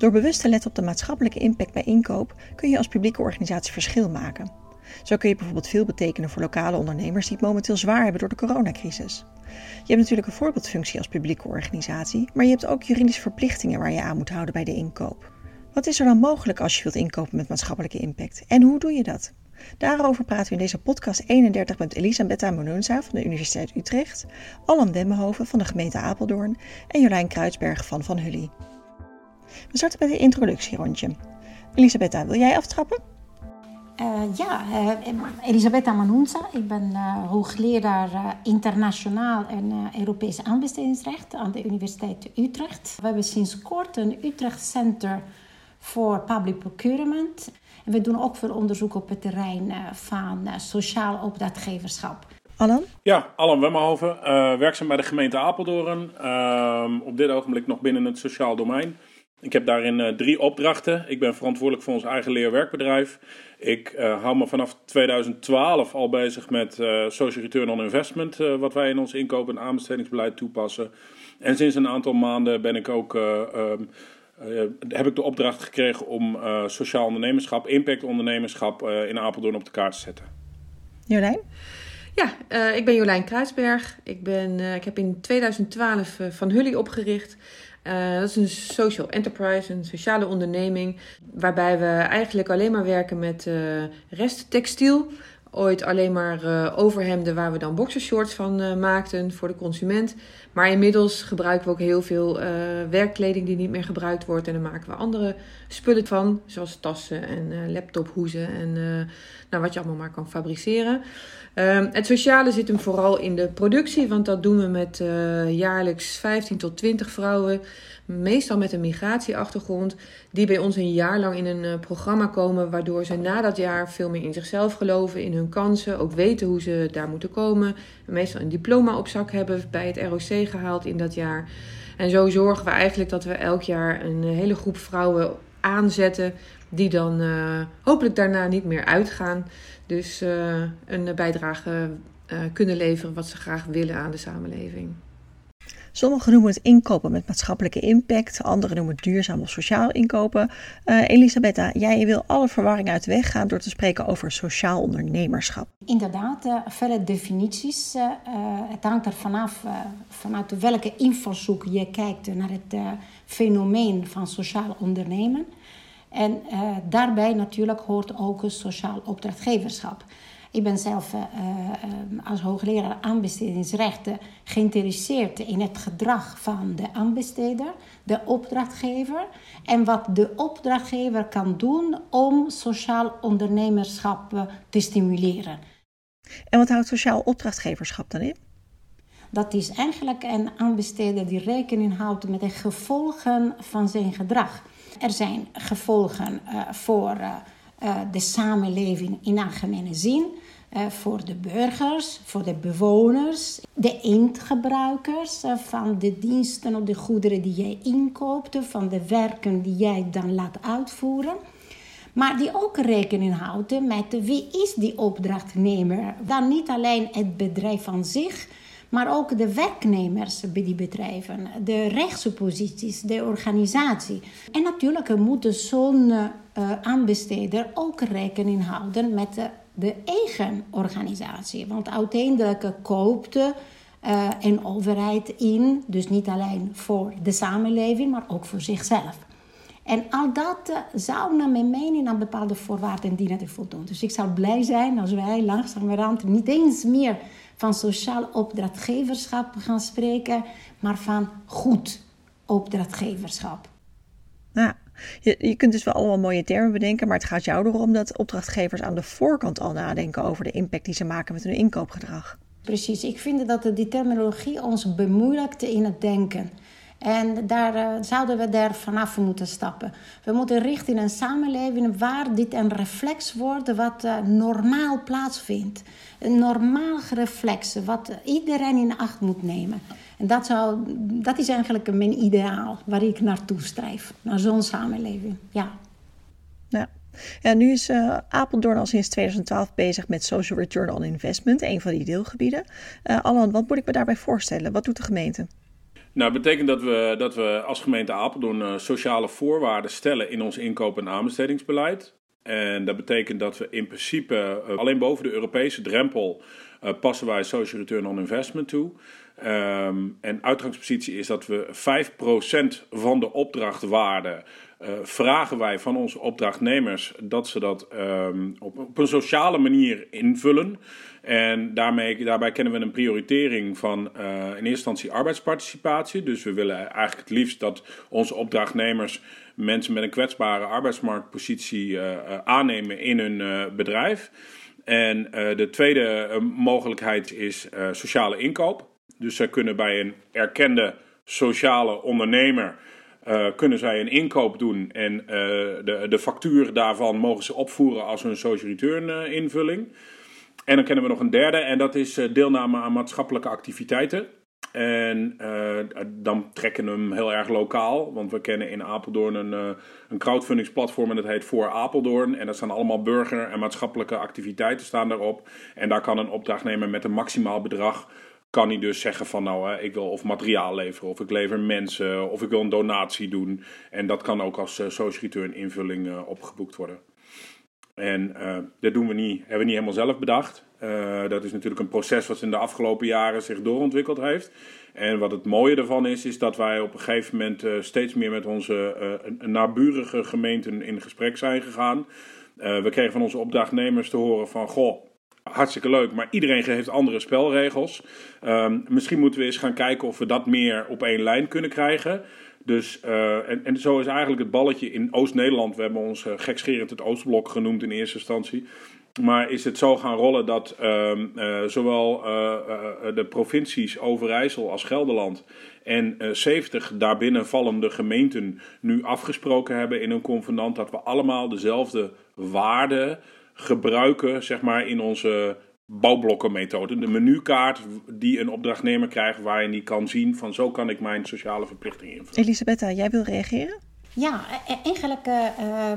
Platform 31. Door bewust te letten op de maatschappelijke impact bij inkoop kun je als publieke organisatie verschil maken. Zo kun je bijvoorbeeld veel betekenen voor lokale ondernemers die het momenteel zwaar hebben door de coronacrisis. Je hebt natuurlijk een voorbeeldfunctie als publieke organisatie, maar je hebt ook juridische verplichtingen waar je aan moet houden bij de inkoop. Wat is er dan mogelijk als je wilt inkopen met maatschappelijke impact en hoe doe je dat? Daarover praten we in deze podcast 31 met Elisabetta Monunza van de Universiteit Utrecht, Allan Demmenhoven van de gemeente Apeldoorn en Jolijn Kruidsberg van Van Hully. We starten met een introductierondje. Elisabetta, wil jij aftrappen? Uh, ja, uh, Elisabetta Manunza. Ik ben uh, hoogleraar internationaal en Europees aanbestedingsrecht aan de Universiteit Utrecht. We hebben sinds kort een Utrecht Center voor Public Procurement. En we doen ook veel onderzoek op het terrein van sociaal opdrachtgeverschap. Allan? Ja, Allan Wemmerhoven, werkzaam bij de gemeente Apeldoorn. Ehm, op dit ogenblik nog binnen het sociaal domein. Ik heb daarin uh, drie opdrachten. Ik ben verantwoordelijk voor ons eigen leerwerkbedrijf. Ik uh, hou me vanaf 2012 al bezig met uh, social return on investment, wat wij in ons inkoop- en aanbestedingsbeleid toepassen. En sinds een aantal maanden ben ik ook, ehm, heb ik de opdracht gekregen om sociaal ondernemerschap, impact ondernemerschap in Apeldoorn op de kaart te zetten. Jolijn? Ja, ik ben Jolijn Kruisberg. Ik, ben, ik heb in 2012 Van Hully opgericht. Uh, dat is een social enterprise, een sociale onderneming, waarbij we eigenlijk alleen maar werken met uh, resttextiel. Ooit alleen maar uh, overhemden waar we dan boxershorts van maakten voor de consument. Maar inmiddels gebruiken we ook heel veel werkkleding die niet meer gebruikt wordt. En daar maken we andere spullen van, zoals tassen en laptophoezen en nou, wat je allemaal maar kan fabriceren. Ehm, het sociale zit hem vooral in de productie, want dat doen we met uh, jaarlijks 15 tot 20 vrouwen, meestal met een migratieachtergrond, die bij ons een jaar lang in een uh, programma komen, waardoor ze na dat jaar veel meer in zichzelf geloven, in hun kansen, ook weten hoe ze daar moeten komen. Meestal een diploma op zak hebben bij het ROC gehaald in dat jaar. En zo zorgen we eigenlijk dat we elk jaar een hele groep vrouwen aanzetten die dan uh, hopelijk daarna niet meer uitgaan. Dus een bijdrage kunnen leveren wat ze graag willen aan de samenleving. Sommigen noemen het inkopen met maatschappelijke impact, anderen noemen het duurzaam of sociaal inkopen. Uh, Elisabetta, jij wil alle verwarring uit de weg gaan door te spreken over sociaal ondernemerschap. Inderdaad, uh, vele definities. Uh, het hangt er vanaf vanuit welke invalshoek je kijkt naar het fenomeen van sociaal ondernemen. En daarbij natuurlijk hoort ook sociaal opdrachtgeverschap. Ik ben zelf uh, als hoogleraar aanbestedingsrechten geïnteresseerd in het gedrag van de aanbesteder, de opdrachtgever, en wat de opdrachtgever kan doen om sociaal ondernemerschap te stimuleren. En wat houdt sociaal opdrachtgeverschap dan in? Dat is eigenlijk een aanbesteder die rekening houdt met de gevolgen van zijn gedrag. Er zijn gevolgen uh, voor uh, de samenleving in algemene zin. Voor de burgers, voor de bewoners, de eindgebruikers van de diensten of de goederen die jij inkoopt, van de werken die jij dan laat uitvoeren. Maar die ook rekening houden met wie is die opdrachtnemer. Dan niet alleen het bedrijf aan zich, maar ook de werknemers bij die bedrijven, de rechtsposities, de organisatie. En natuurlijk moet zo'n aanbesteder ook rekening houden met de, de eigen organisatie. Want uiteindelijk koopt uh, een overheid in, dus niet alleen voor de samenleving, maar ook voor zichzelf. En al dat zou naar mijn mening aan bepaalde voorwaarden dienen te voldoen. Dus ik zou blij zijn als wij langzamerhand niet eens meer van sociaal opdrachtgeverschap gaan spreken, maar van goed opdrachtgeverschap. Ja, je, kunt dus wel allemaal mooie termen bedenken, maar het gaat jou erom dat opdrachtgevers aan de voorkant al nadenken over de impact die ze maken met hun inkoopgedrag. Precies, ik vind dat die terminologie ons bemoeilijkt in het denken. En daar uh, zouden we daar vanaf moeten stappen. We moeten richten in een samenleving waar dit een reflex wordt wat uh, normaal plaatsvindt. Een normaal reflex wat iedereen in acht moet nemen. En dat, zou, dat is eigenlijk mijn ideaal waar ik naartoe strijf. Naar zo'n samenleving, ja. Ja. Ja, nu is uh, Apeldoorn al sinds 2012 bezig met Social Return on Investment, een van die deelgebieden. Uh, Alan, wat moet ik me daarbij voorstellen? Wat doet de gemeente? Nou, dat betekent dat we, dat we als gemeente Apeldoorn uh, sociale voorwaarden stellen in ons inkoop- en aanbestedingsbeleid. En dat betekent dat we in principe uh, alleen boven de Europese drempel uh, passen wij social return on investment toe. Um, en uitgangspositie is dat we 5% van de opdrachtwaarde uh, vragen wij van onze opdrachtnemers dat ze dat um, op, een sociale manier invullen. En daarmee, daarbij kennen we een prioritering van uh, in eerste instantie arbeidsparticipatie. Dus we willen eigenlijk het liefst dat onze opdrachtnemers mensen met een kwetsbare arbeidsmarktpositie uh, aannemen in hun bedrijf. En de tweede mogelijkheid is sociale inkoop. Dus zij kunnen bij een erkende sociale ondernemer uh, kunnen zij een inkoop doen en uh, de, de factuur daarvan mogen ze opvoeren als een social return uh, invulling. En dan kennen we nog een derde en dat is deelname aan maatschappelijke activiteiten. En dan trekken we hem heel erg lokaal, want we kennen in Apeldoorn een, een crowdfundingsplatform en dat heet Voor Apeldoorn. En daar staan allemaal burger- en maatschappelijke activiteiten staan daarop. En daar kan een opdrachtnemer met een maximaal bedrag kan hij dus zeggen van nou, ik wil of materiaal leveren, of ik lever mensen, of ik wil een donatie doen. En dat kan ook als uh, social return invulling uh, opgeboekt worden. En uh, dat doen we niet, hebben we niet helemaal zelf bedacht. dat is natuurlijk een proces wat in de afgelopen jaren zich doorontwikkeld heeft. En wat het mooie ervan is, is dat wij op een gegeven moment steeds meer met onze naburige gemeenten in gesprek zijn gegaan. we kregen van onze opdrachtnemers te horen van, goh, hartstikke leuk, maar iedereen heeft andere spelregels. Um, misschien moeten we eens gaan kijken of we dat meer op één lijn kunnen krijgen. Dus, uh, en, en, zo is eigenlijk het balletje in Oost-Nederland. We hebben ons uh, gekscherend het Oostblok genoemd in eerste instantie. Maar is het zo gaan rollen dat um, uh, zowel de provincies Overijssel als Gelderland en 70 daarbinnen vallende gemeenten nu afgesproken hebben in een convenant dat we allemaal dezelfde waarden gebruiken zeg maar, in onze bouwblokkenmethode. De menukaart die een opdrachtnemer krijgt waarin hij kan zien van zo kan ik mijn sociale verplichtingen invullen. Elisabetta, jij wil reageren? Ja, e-, eigenlijk, uh,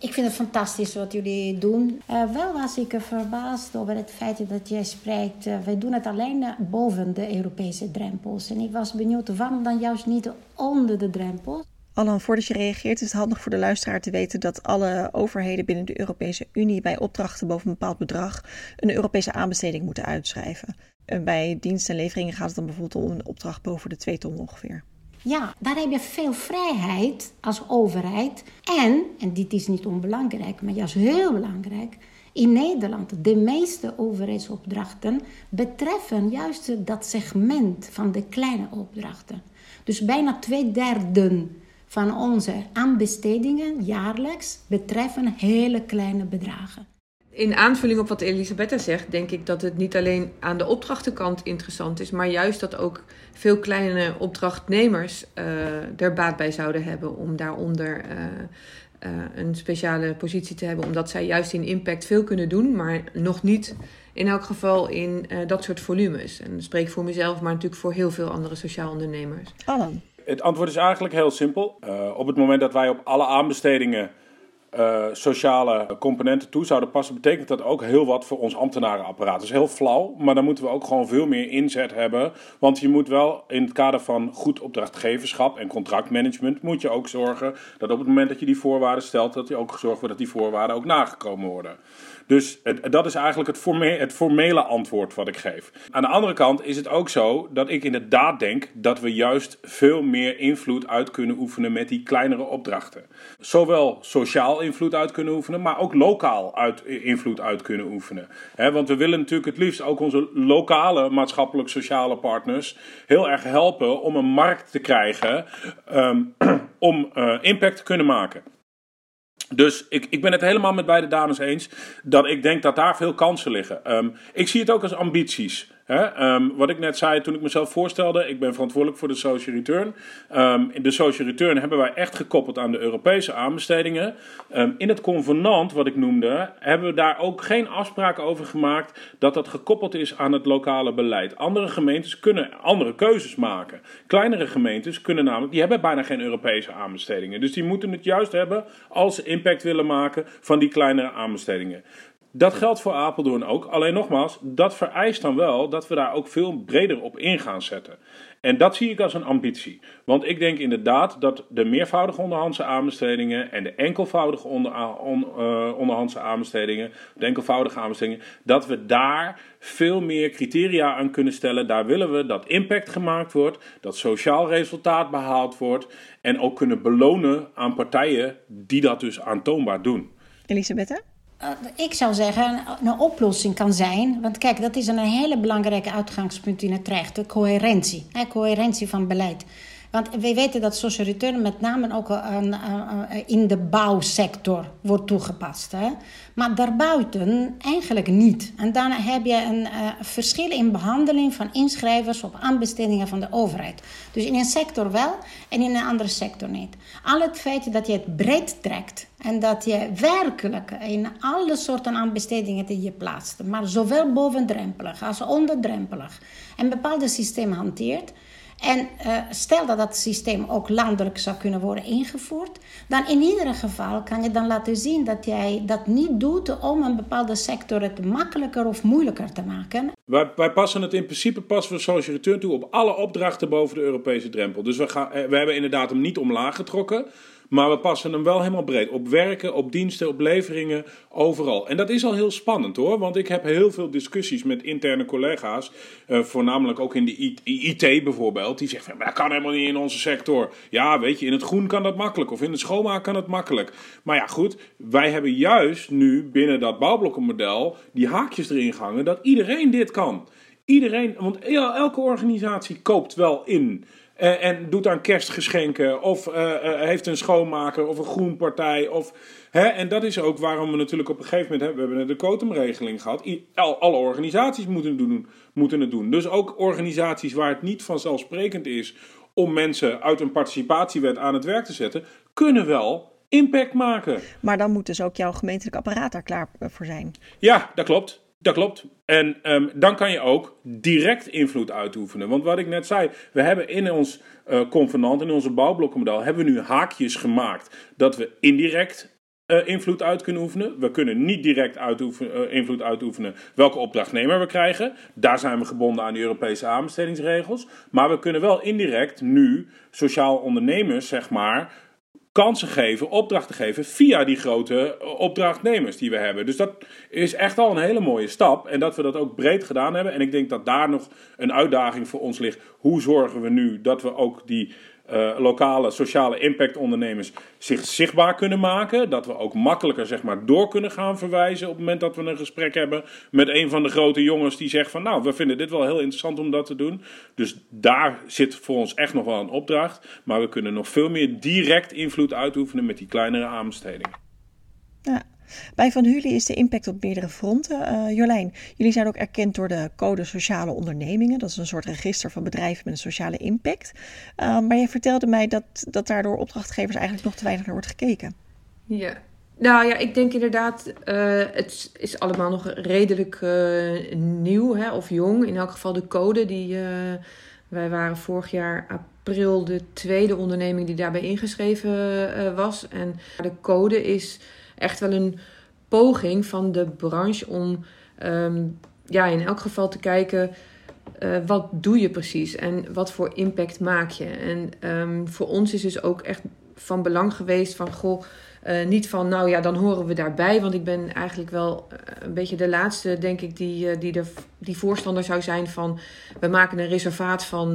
ik vind het fantastisch wat jullie doen. Uh, wel was ik verbaasd over het feit dat jij spreekt, uh, wij doen het alleen boven de Europese drempels. En ik was benieuwd, waarom dan juist niet onder de drempels? Allan, voordat je reageert, is het handig voor de luisteraar te weten dat alle overheden binnen de Europese Unie bij opdrachten boven een bepaald bedrag een Europese aanbesteding moeten uitschrijven. En bij diensten en leveringen gaat het dan bijvoorbeeld om een opdracht boven de 2 ton ongeveer. Ja, daar heb je veel vrijheid als overheid. En, en dit is niet onbelangrijk, maar juist heel belangrijk. In Nederland, de meeste overheidsopdrachten betreffen juist dat segment van de kleine opdrachten. Dus bijna twee derde van onze aanbestedingen jaarlijks betreffen hele kleine bedragen. In aanvulling op wat Elisabetta zegt, denk ik dat het niet alleen aan de opdrachtenkant interessant is, maar juist dat ook veel kleine opdrachtnemers uh, er baat bij zouden hebben om daaronder uh, uh, een speciale positie te hebben, omdat zij juist in impact veel kunnen doen, maar nog niet in elk geval in dat soort volumes. En dat spreek voor mezelf, maar natuurlijk voor heel veel andere sociaal ondernemers. Alan. Het antwoord is eigenlijk heel simpel. Uh, op het moment dat wij op alle aanbestedingen uh, sociale componenten toe zouden passen, betekent dat ook heel wat voor ons ambtenarenapparaat. Dat is heel flauw, maar dan moeten we ook gewoon veel meer inzet hebben. Want je moet wel in het kader van goed opdrachtgeverschap en contractmanagement, moet je ook zorgen dat op het moment dat je die voorwaarden stelt, dat je ook gezorgd wordt dat die voorwaarden ook nagekomen worden. Dus dat is eigenlijk het, forme, het formele antwoord wat ik geef. Aan de andere kant is het ook zo dat ik inderdaad denk dat we juist veel meer invloed uit kunnen oefenen met die kleinere opdrachten. Zowel sociaal invloed uit kunnen oefenen, maar ook lokaal uit, invloed uit kunnen oefenen. want we willen natuurlijk het liefst ook onze lokale maatschappelijk-sociale partners heel erg helpen om een markt te krijgen um, om uh, impact te kunnen maken. Dus ik, ik ben het helemaal met beide dames eens dat ik denk dat daar veel kansen liggen. Um, ik zie het ook als ambities. Um, wat ik net zei toen ik mezelf voorstelde, ik ben verantwoordelijk voor de social return. Um, de social return hebben wij echt gekoppeld aan de Europese aanbestedingen. Um, in het convenant, wat ik noemde, hebben we daar ook geen afspraken over gemaakt dat dat gekoppeld is aan het lokale beleid. Andere gemeentes kunnen andere keuzes maken. Kleinere gemeentes kunnen namelijk, die hebben bijna geen Europese aanbestedingen. Dus die moeten het juist hebben als ze impact willen maken van die kleinere aanbestedingen. Dat geldt voor Apeldoorn ook. Alleen nogmaals, dat vereist dan wel dat we daar ook veel breder op in gaan zetten. En dat zie ik als een ambitie. Want ik denk inderdaad dat de meervoudige onderhandse aanbestedingen en de enkelvoudige onder, on, uh, onderhandse aanbestedingen, de enkelvoudige aanbestedingen, dat we daar veel meer criteria aan kunnen stellen. Daar willen we dat impact gemaakt wordt, dat sociaal resultaat behaald wordt en ook kunnen belonen aan partijen die dat dus aantoonbaar doen. Elisabeth? Eh, ik zou zeggen, een oplossing kan zijn. Want kijk, dat is een hele belangrijke uitgangspunt in het recht: de coherentie. Hè, coherentie van beleid. Want we weten dat social return met name ook in de bouwsector wordt toegepast. Hè? Maar daarbuiten eigenlijk niet. En dan heb je een uh, verschil in behandeling van inschrijvers op aanbestedingen van de overheid. Dus in een sector wel en in een andere sector niet. Al het feit dat je het breed trekt en dat je werkelijk in alle soorten aanbestedingen die je plaatst, maar zowel bovendrempelig als onderdrempelig, een bepaald systeem hanteert en uh, stel dat dat systeem ook landelijk zou kunnen worden ingevoerd, dan in ieder geval kan je dan laten zien dat jij dat niet doet om een bepaalde sector het makkelijker of moeilijker te maken. Wij, passen het in principe passen we social return toe op alle opdrachten boven de Europese drempel. Dus we, gaan, eh, we hebben inderdaad hem niet omlaag getrokken. Maar we passen hem wel helemaal breed. Op werken, op diensten, op leveringen, overal. En dat is al heel spannend hoor. Want ik heb heel veel discussies met interne collega's. Uh, voornamelijk ook in de IT bijvoorbeeld. Die zeggen: dat kan helemaal niet in onze sector. Ja, weet je, in het groen kan dat makkelijk. Of in het schoonmaak kan het makkelijk. Maar ja, goed. Wij hebben juist nu binnen dat bouwblokkenmodel die haakjes erin gehangen. Dat iedereen dit kan. Iedereen, want elke organisatie koopt wel in. Uh, en doet aan kerstgeschenken. Of uh, uh, heeft een schoonmaker of een groenpartij. Of, hè, en dat is ook waarom we natuurlijk op een gegeven moment... Hè, we hebben de quotumregeling gehad. I, al, alle organisaties moeten, doen, moeten het doen. Dus ook organisaties waar het niet vanzelfsprekend is... om mensen uit een participatiewet aan het werk te zetten... kunnen wel impact maken. Maar dan moet dus ook jouw gemeentelijk apparaat daar klaar voor zijn. Ja, dat klopt. Dat klopt. En um, dan kan je ook direct invloed uitoefenen. Want wat ik net zei, we hebben in ons uh, convenant, in onze bouwblokkenmodel, hebben we nu haakjes gemaakt dat we indirect uh, invloed uit kunnen oefenen. We kunnen niet direct uh, invloed uitoefenen welke opdrachtnemer we krijgen. Daar zijn we gebonden aan de Europese aanbestedingsregels. Maar we kunnen wel indirect nu sociaal ondernemers, zeg maar, kansen geven, opdrachten geven via die grote eh, opdrachtnemers die we hebben. Dus dat is echt al een hele mooie stap. En dat we dat ook breed gedaan hebben. En ik denk dat daar nog een uitdaging voor ons ligt. Hoe zorgen we nu dat we ook die uh, lokale sociale impactondernemers zich zichtbaar kunnen maken. Dat we ook makkelijker zeg maar, door kunnen gaan verwijzen op het moment dat we een gesprek hebben met een van de grote jongens die zegt van nou, we vinden dit wel heel interessant om dat te doen. Dus daar zit voor ons echt nog wel een opdracht. Maar we kunnen nog veel meer direct invloed uitoefenen met die kleinere aanbestedingen. Ja. Bij Van Huli is de impact op meerdere fronten. Uh, Jolijn, jullie zijn ook erkend door de Code Sociale Ondernemingen. Dat is een soort register van bedrijven met een sociale impact. Uh, maar jij vertelde mij dat, dat daardoor opdrachtgevers eigenlijk nog te weinig naar wordt gekeken. Ja, nou ja, ik denk inderdaad, uh, het is allemaal nog redelijk nieuw hè, of jong. In elk geval de code, die, wij waren vorig jaar april de tweede onderneming die daarbij ingeschreven was. En de code is echt wel een poging van de branche om um, ja, in elk geval te kijken. Uh, wat doe je precies en wat voor impact maak je? En um, voor ons is dus ook echt van belang geweest van goh, uh, niet van, nou ja, dan horen we daarbij. Want ik ben eigenlijk wel uh, een beetje de laatste, denk ik, die, uh, die, de, die voorstander zou zijn van... we maken een reservaat van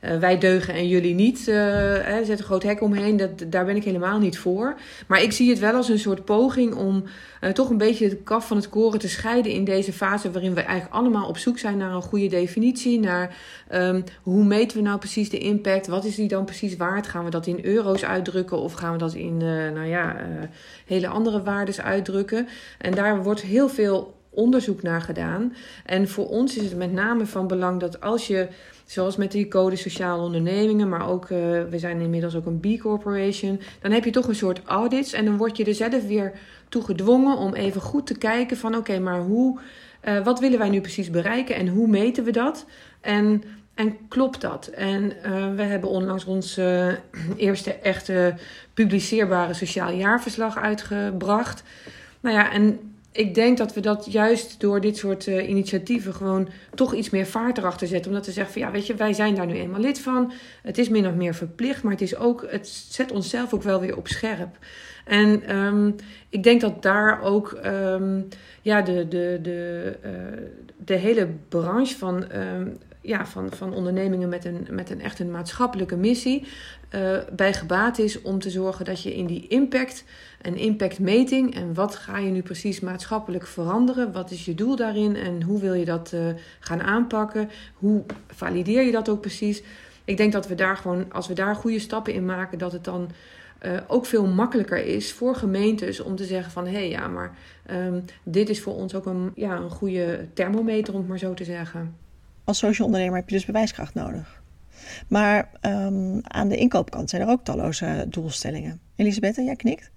wij deugen en jullie niet. Hè, zet een groot hek omheen, dat, daar ben ik helemaal niet voor. Maar ik zie het wel als een soort poging om toch een beetje de kaf van het koren te scheiden... in deze fase waarin we eigenlijk allemaal op zoek zijn naar een goede definitie. Naar um, hoe meten we nou precies de impact? Wat is die dan precies waard? Gaan we dat in euro's uitdrukken of gaan we dat in, nou ja uh, hele andere waarden uitdrukken. En daar wordt heel veel onderzoek naar gedaan. En voor ons is het met name van belang dat als je, zoals met die code sociale ondernemingen, maar ook, uh, we zijn inmiddels ook een B Corporation, dan heb je toch een soort audits en dan word je er zelf weer toe gedwongen om even goed te kijken van oké, maar hoe, uh, wat willen wij nu precies bereiken en hoe meten we dat? En en klopt dat? En uh, we hebben onlangs ons uh, eerste echte publiceerbare sociaal jaarverslag uitgebracht. Nou ja, en ik denk dat we dat juist door dit soort uh, initiatieven gewoon toch iets meer vaart erachter zetten. Omdat we zeggen van ja, weet je, wij zijn daar nu eenmaal lid van. Het is min of meer verplicht, maar het, is ook, het zet onszelf ook wel weer op scherp. En um, ik denk dat daar ook um, ja, de, de, de, de hele branche van, um, ja, van, van ondernemingen met een, met een echt een maatschappelijke missie uh, bij gebaat is om te zorgen dat je in die impact en impactmeting en wat ga je nu precies maatschappelijk veranderen, wat is je doel daarin en hoe wil je dat uh, gaan aanpakken, hoe valideer je dat ook precies. Ik denk dat we daar gewoon, als we daar goede stappen in maken, dat het dan uh, ook veel makkelijker is voor gemeentes om te zeggen van hé hey, ja, maar um, dit is voor ons ook een, ja, een goede thermometer, om het maar zo te zeggen. Als social ondernemer heb je dus bewijskracht nodig. Maar um, aan de inkoopkant zijn er ook talloze doelstellingen. Elisabeth, jij knikt?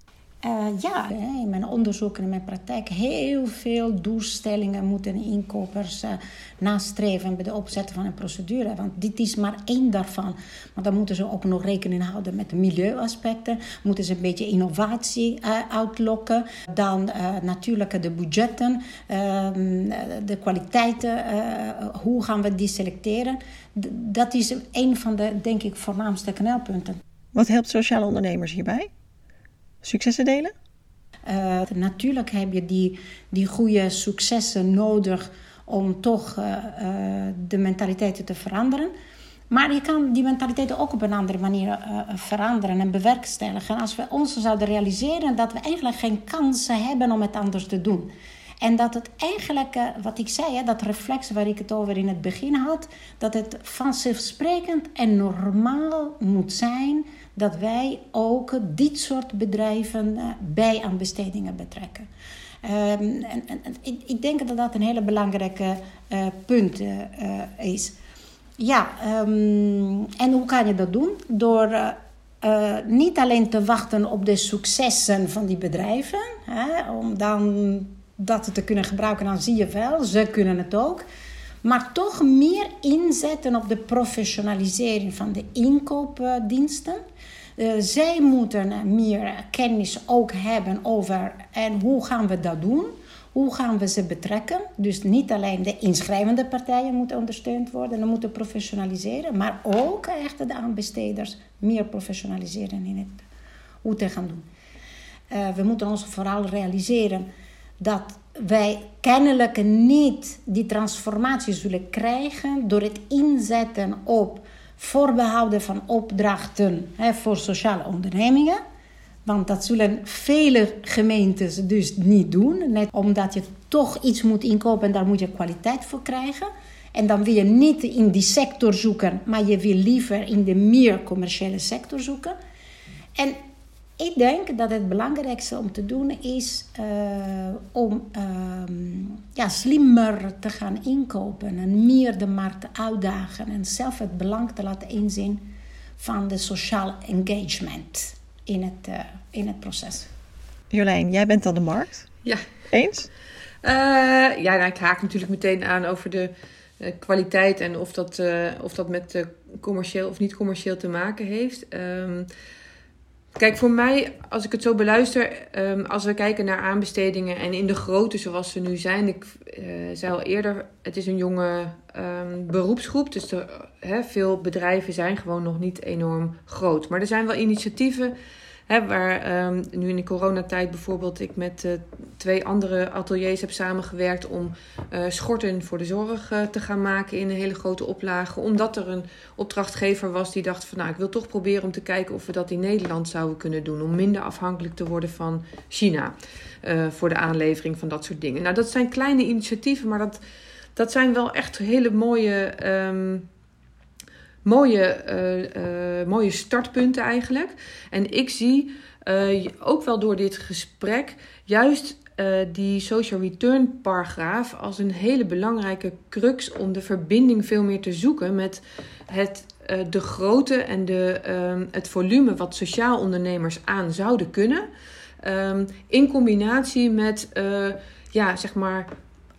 Uh, ja, in mijn onderzoek en in mijn praktijk heel veel doelstellingen moeten inkopers uh, nastreven bij de opzetten van een procedure. Want dit is maar één daarvan. Maar dan moeten ze ook nog rekening houden met de milieuaspecten. Moeten ze een beetje innovatie uh, uitlokken. Dan natuurlijk de budgetten, ehm, de kwaliteiten. hoe gaan we die selecteren? Dat is een van de, denk ik, voornaamste knelpunten. Wat helpt sociale ondernemers hierbij? Successen delen? Uh, natuurlijk heb je die, die goede successen nodig om toch uh, uh, de mentaliteiten te veranderen. Maar je kan die mentaliteiten ook op een andere manier veranderen en bewerkstelligen. Als we ons zouden realiseren dat we eigenlijk geen kansen hebben om het anders te doen. En dat het eigenlijk, wat ik zei, dat reflex waar ik het over in het begin had, dat het vanzelfsprekend en normaal moet zijn dat wij ook dit soort bedrijven uh, bij aan bestedingen betrekken. Um, en, en, ik, ik, denk dat dat een hele belangrijke uh, punt uh, is. Ja, um, en hoe kan je dat doen? Door niet alleen te wachten op de successen van die bedrijven, hè, om dan dat te kunnen gebruiken, dan zie je wel, ze kunnen het ook. Maar toch meer inzetten op de professionalisering van de inkoopdiensten. Uh, zij moeten meer kennis ook hebben over en hoe gaan we dat doen. Hoe gaan we ze betrekken? Dus niet alleen de inschrijvende partijen moeten ondersteund worden en moeten professionaliseren, maar ook echt de aanbesteders meer professionaliseren in het hoe te gaan doen. We moeten ons vooral realiseren dat wij kennelijk niet die transformatie zullen krijgen door het inzetten op voorbehouden van opdrachten hè, voor sociale ondernemingen. Want dat zullen vele gemeentes dus niet doen. Net omdat je toch iets moet inkopen en daar moet je kwaliteit voor krijgen. En dan wil je niet in die sector zoeken, maar je wil liever in de meer commerciële sector zoeken. En ik denk dat het belangrijkste om te doen is uh, om uh, ja, slimmer te gaan inkopen en meer de markt te uitdagen en zelf het belang te laten inzien van de sociaal engagement in het, uh, in het proces. Jolijn, jij bent dan de markt? Ja. Eens? ja, nou, ik haak natuurlijk meteen aan over de kwaliteit en of dat, of dat met commercieel of niet commercieel te maken heeft. Um, Kijk, voor mij, als ik het zo beluister, um, als we kijken naar aanbestedingen en in de grootte zoals ze nu zijn, ik uh, zei al eerder, het is een jonge um, beroepsgroep, dus er, veel bedrijven zijn gewoon nog niet enorm groot. Maar er zijn wel initiatieven Waar um, nu in de coronatijd bijvoorbeeld ik met uh, twee andere ateliers heb samengewerkt om uh, schorten voor de zorg uh, te gaan maken in een hele grote oplage. Omdat er een opdrachtgever was die dacht van nou ik wil toch proberen om te kijken of we dat in Nederland zouden kunnen doen. Om minder afhankelijk te worden van China voor de aanlevering van dat soort dingen. Nou dat zijn kleine initiatieven, maar dat, dat zijn wel echt hele mooie... Um, mooie, uh, uh, mooie startpunten eigenlijk. En ik zie uh, ook wel door dit gesprek juist die social return paragraaf als een hele belangrijke crux om de verbinding veel meer te zoeken met het, de grootte en de, ehm, het volume wat sociaal ondernemers aan zouden kunnen. Um, in combinatie met ja, zeg maar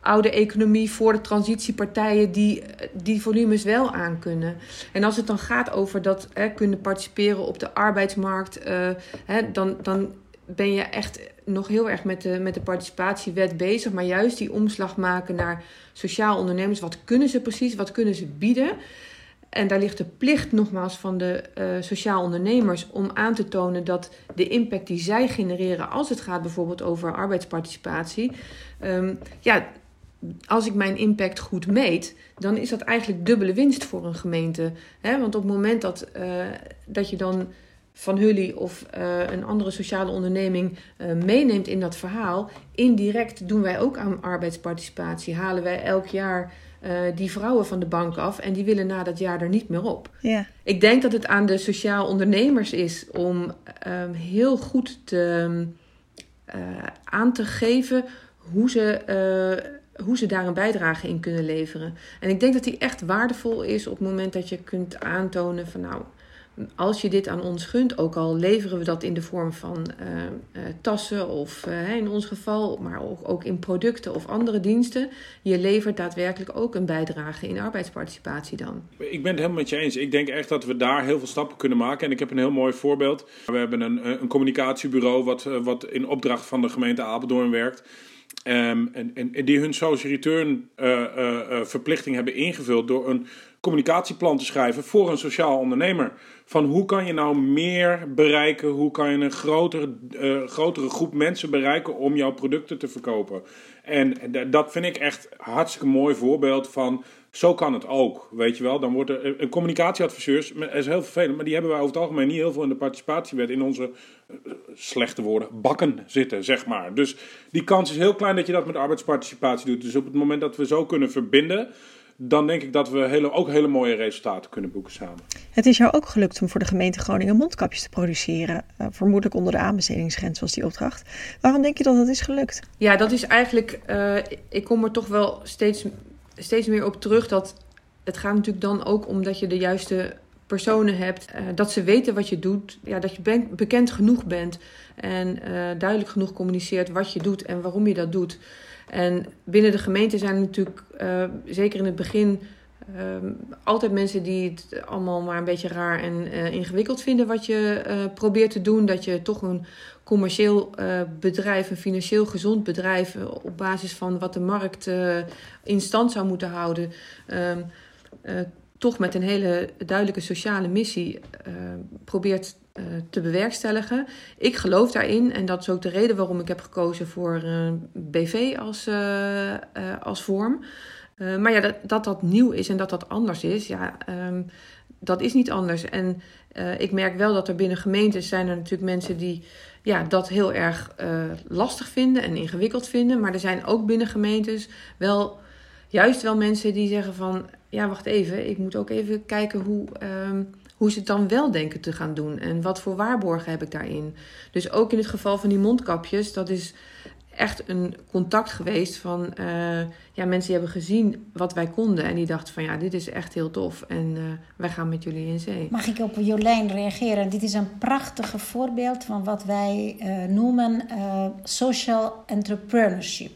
oude economie voor de transitiepartijen die die volumes wel aankunnen. En als het dan gaat over dat hè, kunnen participeren op de arbeidsmarkt, uh, hè, dan, dan ben je echt nog heel erg met de, met de participatiewet bezig, maar juist die omslag maken naar sociaal ondernemers. Wat kunnen ze precies? Wat kunnen ze bieden? En daar ligt de plicht nogmaals van de uh, sociaal ondernemers om aan te tonen dat de impact die zij genereren, als het gaat bijvoorbeeld over arbeidsparticipatie, um, ja, als ik mijn impact goed meet, dan is dat eigenlijk dubbele winst voor een gemeente. Want op het moment dat, uh, dat je dan van Hully of uh, een andere sociale onderneming uh, meeneemt in dat verhaal, indirect doen wij ook aan arbeidsparticipatie. Halen wij elk jaar die vrouwen van de bank af en die willen na dat jaar er niet meer op. Ja. Ik denk dat het aan de sociaal ondernemers is om um, heel goed te, aan te geven hoe ze hoe ze daar een bijdrage in kunnen leveren. En ik denk dat die echt waardevol is op het moment dat je kunt aantonen van nou, als je dit aan ons gunt, ook al leveren we dat in de vorm van uh, uh, tassen of uh, in ons geval, maar ook, ook, in producten of andere diensten, je levert daadwerkelijk ook een bijdrage in arbeidsparticipatie dan. Ik ben het helemaal met je eens. Ik denk echt dat we daar heel veel stappen kunnen maken. En ik heb een heel mooi voorbeeld. We hebben een, een communicatiebureau wat, wat in opdracht van de gemeente Apeldoorn werkt. Um, en, en, die hun social return uh, uh, uh, verplichting hebben ingevuld door een communicatieplan te schrijven voor een sociaal ondernemer. Van hoe kan je nou meer bereiken? Hoe kan je een grotere, grotere groep mensen bereiken om jouw producten te verkopen? En dat vind ik echt hartstikke mooi voorbeeld van zo kan het ook, weet je wel. Dan wordt er een communicatieadviseurs, is heel vervelend, maar die hebben wij over het algemeen niet heel veel in de participatiewet in onze uh, slechte woorden bakken zitten, zeg maar. Dus die kans is heel klein dat je dat met arbeidsparticipatie doet. Dus op het moment dat we zo kunnen verbinden, dan denk ik dat we hele, ook hele mooie resultaten kunnen boeken samen. Het is jou ook gelukt om voor de gemeente Groningen mondkapjes te produceren. Uh, vermoedelijk onder de aanbestedingsgrens was die opdracht. Waarom denk je dat dat is gelukt? Ja, dat is eigenlijk. Uh, ik kom er toch wel steeds steeds meer op terug dat het gaat natuurlijk dan ook om dat je de juiste personen hebt, uh, dat ze weten wat je doet, ja, dat je bekend genoeg bent en uh, duidelijk genoeg communiceert wat je doet en waarom je dat doet. En binnen de gemeente zijn er natuurlijk, uh, zeker in het begin, Um, altijd mensen die het allemaal maar een beetje raar en ingewikkeld vinden wat je probeert te doen. Dat je toch een commercieel uh, bedrijf, een financieel gezond bedrijf, op basis van wat de markt in stand zou moeten houden, um, toch met een hele duidelijke sociale missie probeert te bewerkstelligen. Ik geloof daarin en dat is ook de reden waarom ik heb gekozen voor BV als, als vorm. Maar ja, dat, dat dat nieuw is en dat dat anders is, ja, um, dat is niet anders. En ik merk wel dat er binnen gemeentes zijn er natuurlijk mensen die ja, dat heel erg uh, lastig vinden en ingewikkeld vinden. Maar er zijn ook binnen gemeentes wel juist wel mensen die zeggen van... ja, wacht even, ik moet ook even kijken hoe, um, hoe ze het dan wel denken te gaan doen. En wat voor waarborgen heb ik daarin. Dus ook in het geval van die mondkapjes, dat is echt een contact geweest van uh, ja, mensen die hebben gezien wat wij konden. En die dachten van ja, dit is echt heel tof. En uh, wij gaan met jullie in zee. Mag ik op Jolijn reageren? Dit is een prachtige voorbeeld van wat wij uh, noemen social entrepreneurship.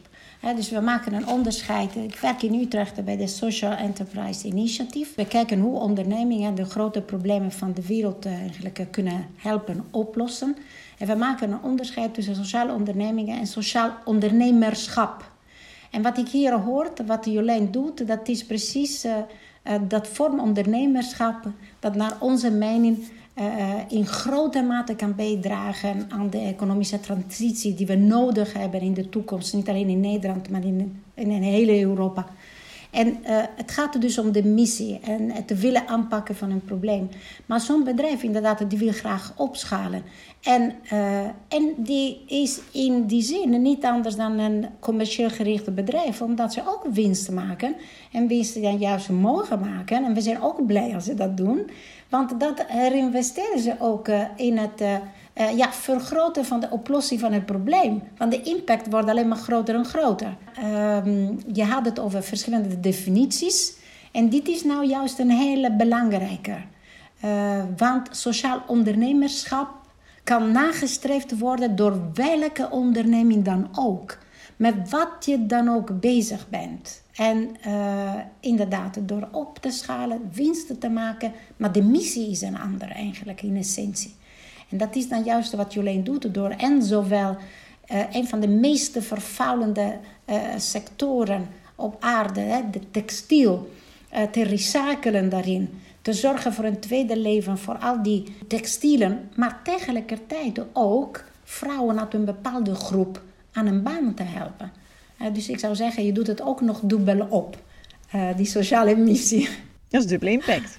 Dus we maken een onderscheid. Ik werk in Utrecht bij de Social Enterprise Initiative. We kijken hoe ondernemingen de grote problemen van de wereld eigenlijk kunnen helpen oplossen. En we maken een onderscheid tussen sociale ondernemingen en sociaal ondernemerschap. En wat ik hier hoor, wat Jolijn doet, dat is precies uh, uh, dat vorm ondernemerschap dat naar onze mening uh, in grote mate kan bijdragen aan de economische transitie die we nodig hebben in de toekomst. Niet alleen in Nederland, maar in, in hele Europa. En het gaat dus om de missie en het willen aanpakken van een probleem. Maar zo'n bedrijf inderdaad, die wil graag opschalen. En, uh, en die is in die zin niet anders dan een commercieel gerichte bedrijf, omdat ze ook winst maken. En winsten dan juist mogen maken. En we zijn ook blij als ze dat doen, want dat herinvesteren ze ook uh, in het ja, vergroten van de oplossing van het probleem. Want de impact wordt alleen maar groter en groter. Um, je had het over verschillende definities. En dit is nou juist een hele belangrijke. Want sociaal ondernemerschap kan nagestreefd worden door welke onderneming dan ook. Met wat je dan ook bezig bent. En uh, inderdaad, door op te schalen, winsten te maken. Maar de missie is een andere eigenlijk in essentie. En dat is dan juist wat Jolene doet door en zowel een van de meest vervuilende sectoren op aarde, hè, de textiel, te recyclen daarin. Te zorgen voor een tweede leven voor al die textielen, maar tegelijkertijd ook vrouwen uit een bepaalde groep aan een baan te helpen. dus ik zou zeggen, je doet het ook nog dubbel op, die sociale missie. Dat is dubbele impact.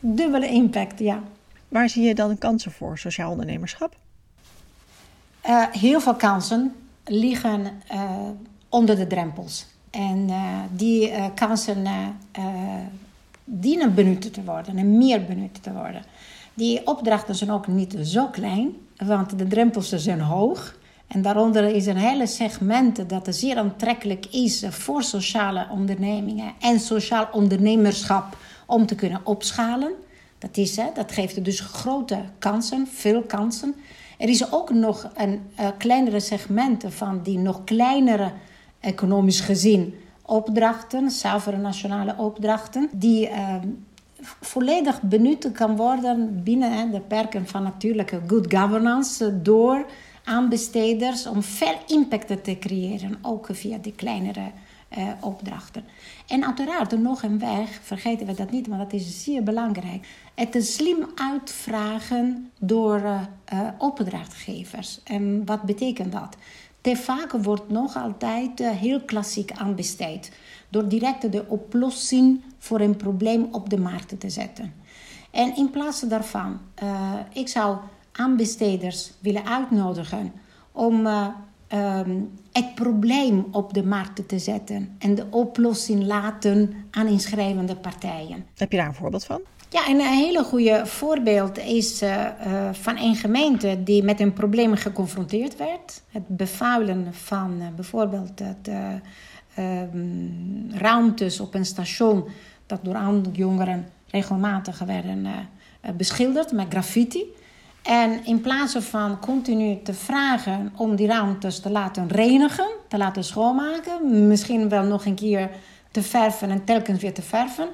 Dubbele impact, ja. Waar zie je dan kansen voor sociaal ondernemerschap? Uh, heel veel kansen liggen uh, onder de drempels. En uh, die kansen dienen benut te worden en meer benut te worden. Die opdrachten zijn ook niet zo klein, want de drempels zijn hoog. En daaronder is een hele segment dat zeer aantrekkelijk is voor sociale ondernemingen en sociaal ondernemerschap om te kunnen opschalen. Dat, is, hè, dat geeft dus grote kansen, veel kansen. Er is ook nog een uh, kleinere segment van die nog kleinere, economisch gezien, opdrachten, zuivere nationale opdrachten, die uh, volledig benut kan worden binnen de perken van natuurlijke good governance door aanbesteders om veel impact te creëren, ook via die kleinere uh, opdrachten. En uiteraard nog een weg, vergeten we dat niet, maar dat is zeer belangrijk. Het slim uitvragen door uh, opdrachtgevers. En wat betekent dat? Te vaak wordt nog altijd heel klassiek aanbesteed. Door direct de oplossing voor een probleem op de markt te zetten. En in plaats daarvan, ik zou aanbesteders willen uitnodigen om Ehm, het probleem op de markt te zetten en de oplossing laten aan inschrijvende partijen. Heb je daar een voorbeeld van? Ja, een hele goede voorbeeld is uh, uh, van een gemeente die met een probleem geconfronteerd werd. Het bevuilen van uh, bijvoorbeeld het, ehm, ruimtes op een station dat door andere jongeren regelmatig werden beschilderd met graffiti. En in plaats van continu te vragen om die ruimtes te laten reinigen, te laten schoonmaken, misschien wel nog een keer te verven en telkens weer te verven,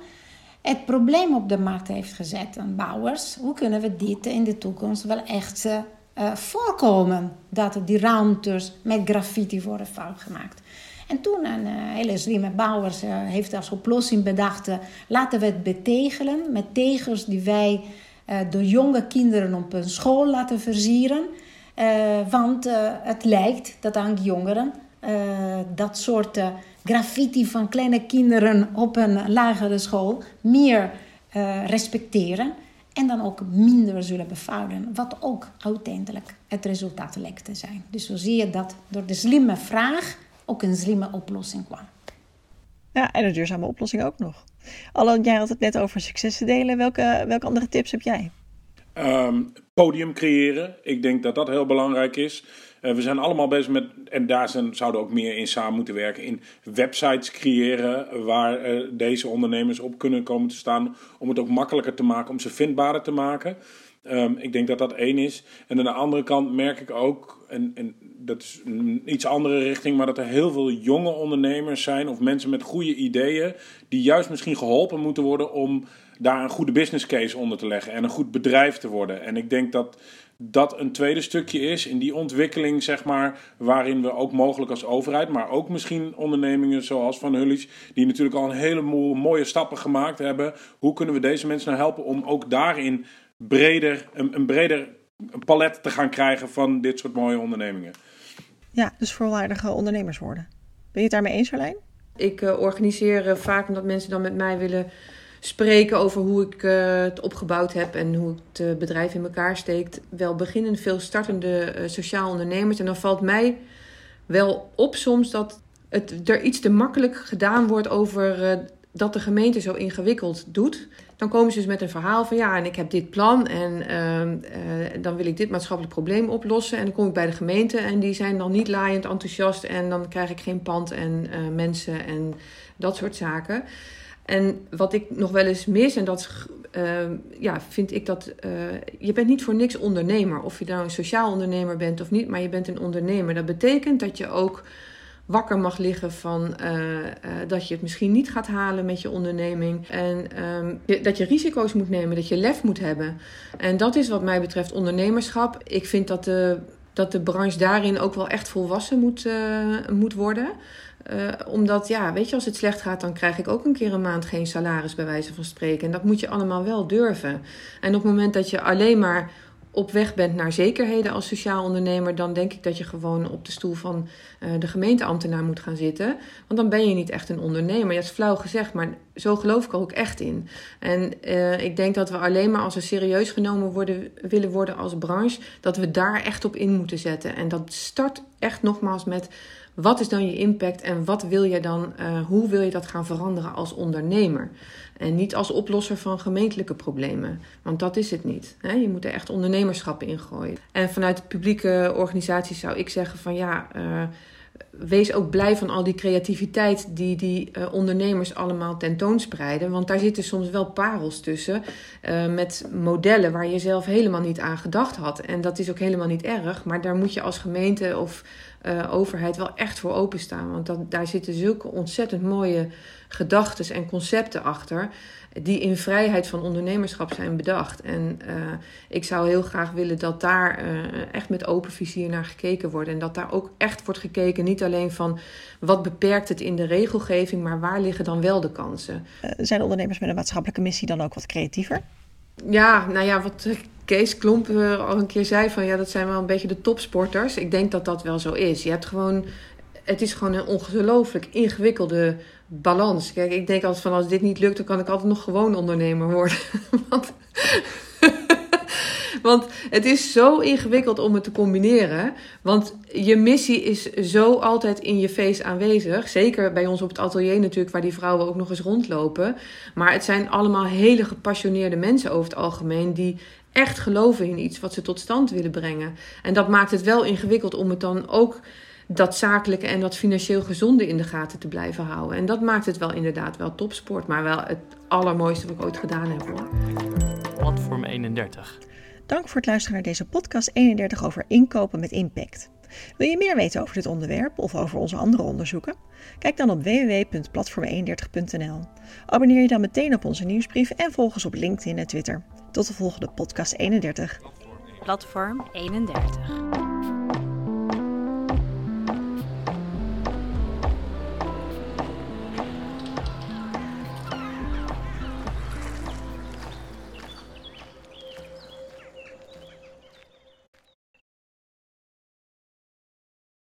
het probleem op de markt heeft gezet aan bouwers. Hoe kunnen we dit in de toekomst wel echt uh, voorkomen dat die ruimtes met graffiti worden fout gemaakt? En toen een uh, hele slimme bouwers uh, heeft als oplossing bedacht: laten we het betegelen met tegels die wij door jonge kinderen op een school laten versieren. Want het lijkt dat aan jongeren dat soort graffiti van kleine kinderen op een lagere school meer respecteren. En dan ook minder zullen bevuilen. Wat ook uiteindelijk het resultaat lijkt te zijn. Dus zo zie je dat door de slimme vraag ook een slimme oplossing kwam. Ja, en een duurzame oplossing ook nog. Allen, jij had het net over successen delen. Welke, welke andere tips heb jij? Um, podium creëren. Ik denk dat dat heel belangrijk is. Uh, we zijn allemaal bezig met, en daar zijn, zouden ook meer in samen moeten werken, in websites creëren waar uh, deze ondernemers op kunnen komen te staan. Om het ook makkelijker te maken, om ze vindbaarder te maken. Um, ik denk dat dat één is. En aan de andere kant merk ik ook, en, en dat is een iets andere richting, maar dat er heel veel jonge ondernemers zijn of mensen met goede ideeën, die juist misschien geholpen moeten worden om daar een goede business case onder te leggen en een goed bedrijf te worden. En ik denk dat dat een tweede stukje is in die ontwikkeling, zeg maar, waarin we ook mogelijk als overheid, maar ook misschien ondernemingen zoals Van Hullies, die natuurlijk al een heleboel mooie stappen gemaakt hebben. Hoe kunnen we deze mensen nou helpen om ook daarin breder, een, een breder palet te gaan krijgen van dit soort mooie ondernemingen? Ja, dus volwaardige ondernemers worden. Ben je het daarmee eens, Arlijn? Ik uh, organiseer uh, vaak omdat mensen dan met mij willen spreken over hoe ik uh, het opgebouwd heb en hoe het uh, bedrijf in elkaar steekt. Wel beginnen veel startende uh, sociaal ondernemers. En dan valt mij wel op soms dat het er iets te makkelijk gedaan wordt over dat de gemeente zo ingewikkeld doet. Dan komen ze dus met een verhaal van ja, en ik heb dit plan en ehm, dan wil ik dit maatschappelijk probleem oplossen. En dan kom ik bij de gemeente en die zijn dan niet laaiend enthousiast en dan krijg ik geen pand en mensen en dat soort zaken. En wat ik nog wel eens mis, en dat uh, ja, vind ik dat uh, je bent niet voor niks ondernemer. Of je nou een sociaal ondernemer bent of niet, maar je bent een ondernemer. Dat betekent dat je ook wakker mag liggen van uh, dat je het misschien niet gaat halen met je onderneming. En um, dat je risico's moet nemen, dat je lef moet hebben. En dat is wat mij betreft ondernemerschap. Ik vind dat de dat de branche daarin ook wel echt volwassen moet, moet worden. Uh, omdat, ja, weet je, als het slecht gaat, dan krijg ik ook een keer een maand geen salaris, bij wijze van spreken. En dat moet je allemaal wel durven. En op het moment dat je alleen maar op weg bent naar zekerheden als sociaal ondernemer, dan denk ik dat je gewoon op de stoel van uh, de gemeenteambtenaar moet gaan zitten. Want dan ben je niet echt een ondernemer. Dat is flauw gezegd, maar zo geloof ik er ook echt in. En uh, ik denk dat we alleen maar als we serieus genomen worden, willen worden als branche, dat we daar echt op in moeten zetten. En dat start echt nogmaals met wat is dan je impact en wat wil je dan, uh, hoe wil je dat gaan veranderen als ondernemer? En niet als oplosser van gemeentelijke problemen. Want dat is het niet. Hè? Je moet er echt ondernemerschap in gooien. En vanuit de publieke organisaties zou ik zeggen van ja. Uh, wees ook blij van al die creativiteit die die uh, ondernemers allemaal tentoonspreiden. Want daar zitten soms wel parels tussen. Met modellen waar je zelf helemaal niet aan gedacht had. En dat is ook helemaal niet erg. Maar daar moet je als gemeente of uh, overheid wel echt voor openstaan. Want dat, daar zitten zulke ontzettend mooie gedachten en concepten achter. Die in vrijheid van ondernemerschap zijn bedacht. En uh, ik zou heel graag willen dat daar uh, echt met open vizier naar gekeken wordt. En dat daar ook echt wordt gekeken, niet alleen van wat beperkt het in de regelgeving, maar waar liggen dan wel de kansen. zijn ondernemers met een maatschappelijke missie dan ook wat creatiever? Ja, nou ja, wat Kees Klomp uh, al een keer zei van ja, dat zijn wel een beetje de topsporters. Ik denk dat dat wel zo is. Je hebt gewoon, het is gewoon een ongelooflijk ingewikkelde balans. Kijk, ik denk altijd van als dit niet lukt, dan kan ik altijd nog gewoon ondernemer worden. Want want het is zo ingewikkeld om het te combineren. Want je missie is zo altijd in je face aanwezig. Zeker bij ons op het atelier natuurlijk, waar die vrouwen ook nog eens rondlopen. Maar het zijn allemaal hele gepassioneerde mensen over het algemeen. Die echt geloven in iets wat ze tot stand willen brengen. En dat maakt het wel ingewikkeld om het dan ook dat zakelijke en dat financieel gezonde in de gaten te blijven houden. En dat maakt het wel inderdaad wel topsport, maar wel het allermooiste wat ik ooit gedaan heb hoor. Platform 31. Dank voor het luisteren naar deze podcast 31 over inkopen met impact. Wil je meer weten over dit onderwerp of over onze andere onderzoeken? Kijk dan op www.platform31.nl. Abonneer je dan meteen op onze nieuwsbrief en volg ons op LinkedIn en Twitter. Tot de volgende podcast 31. Platform 31.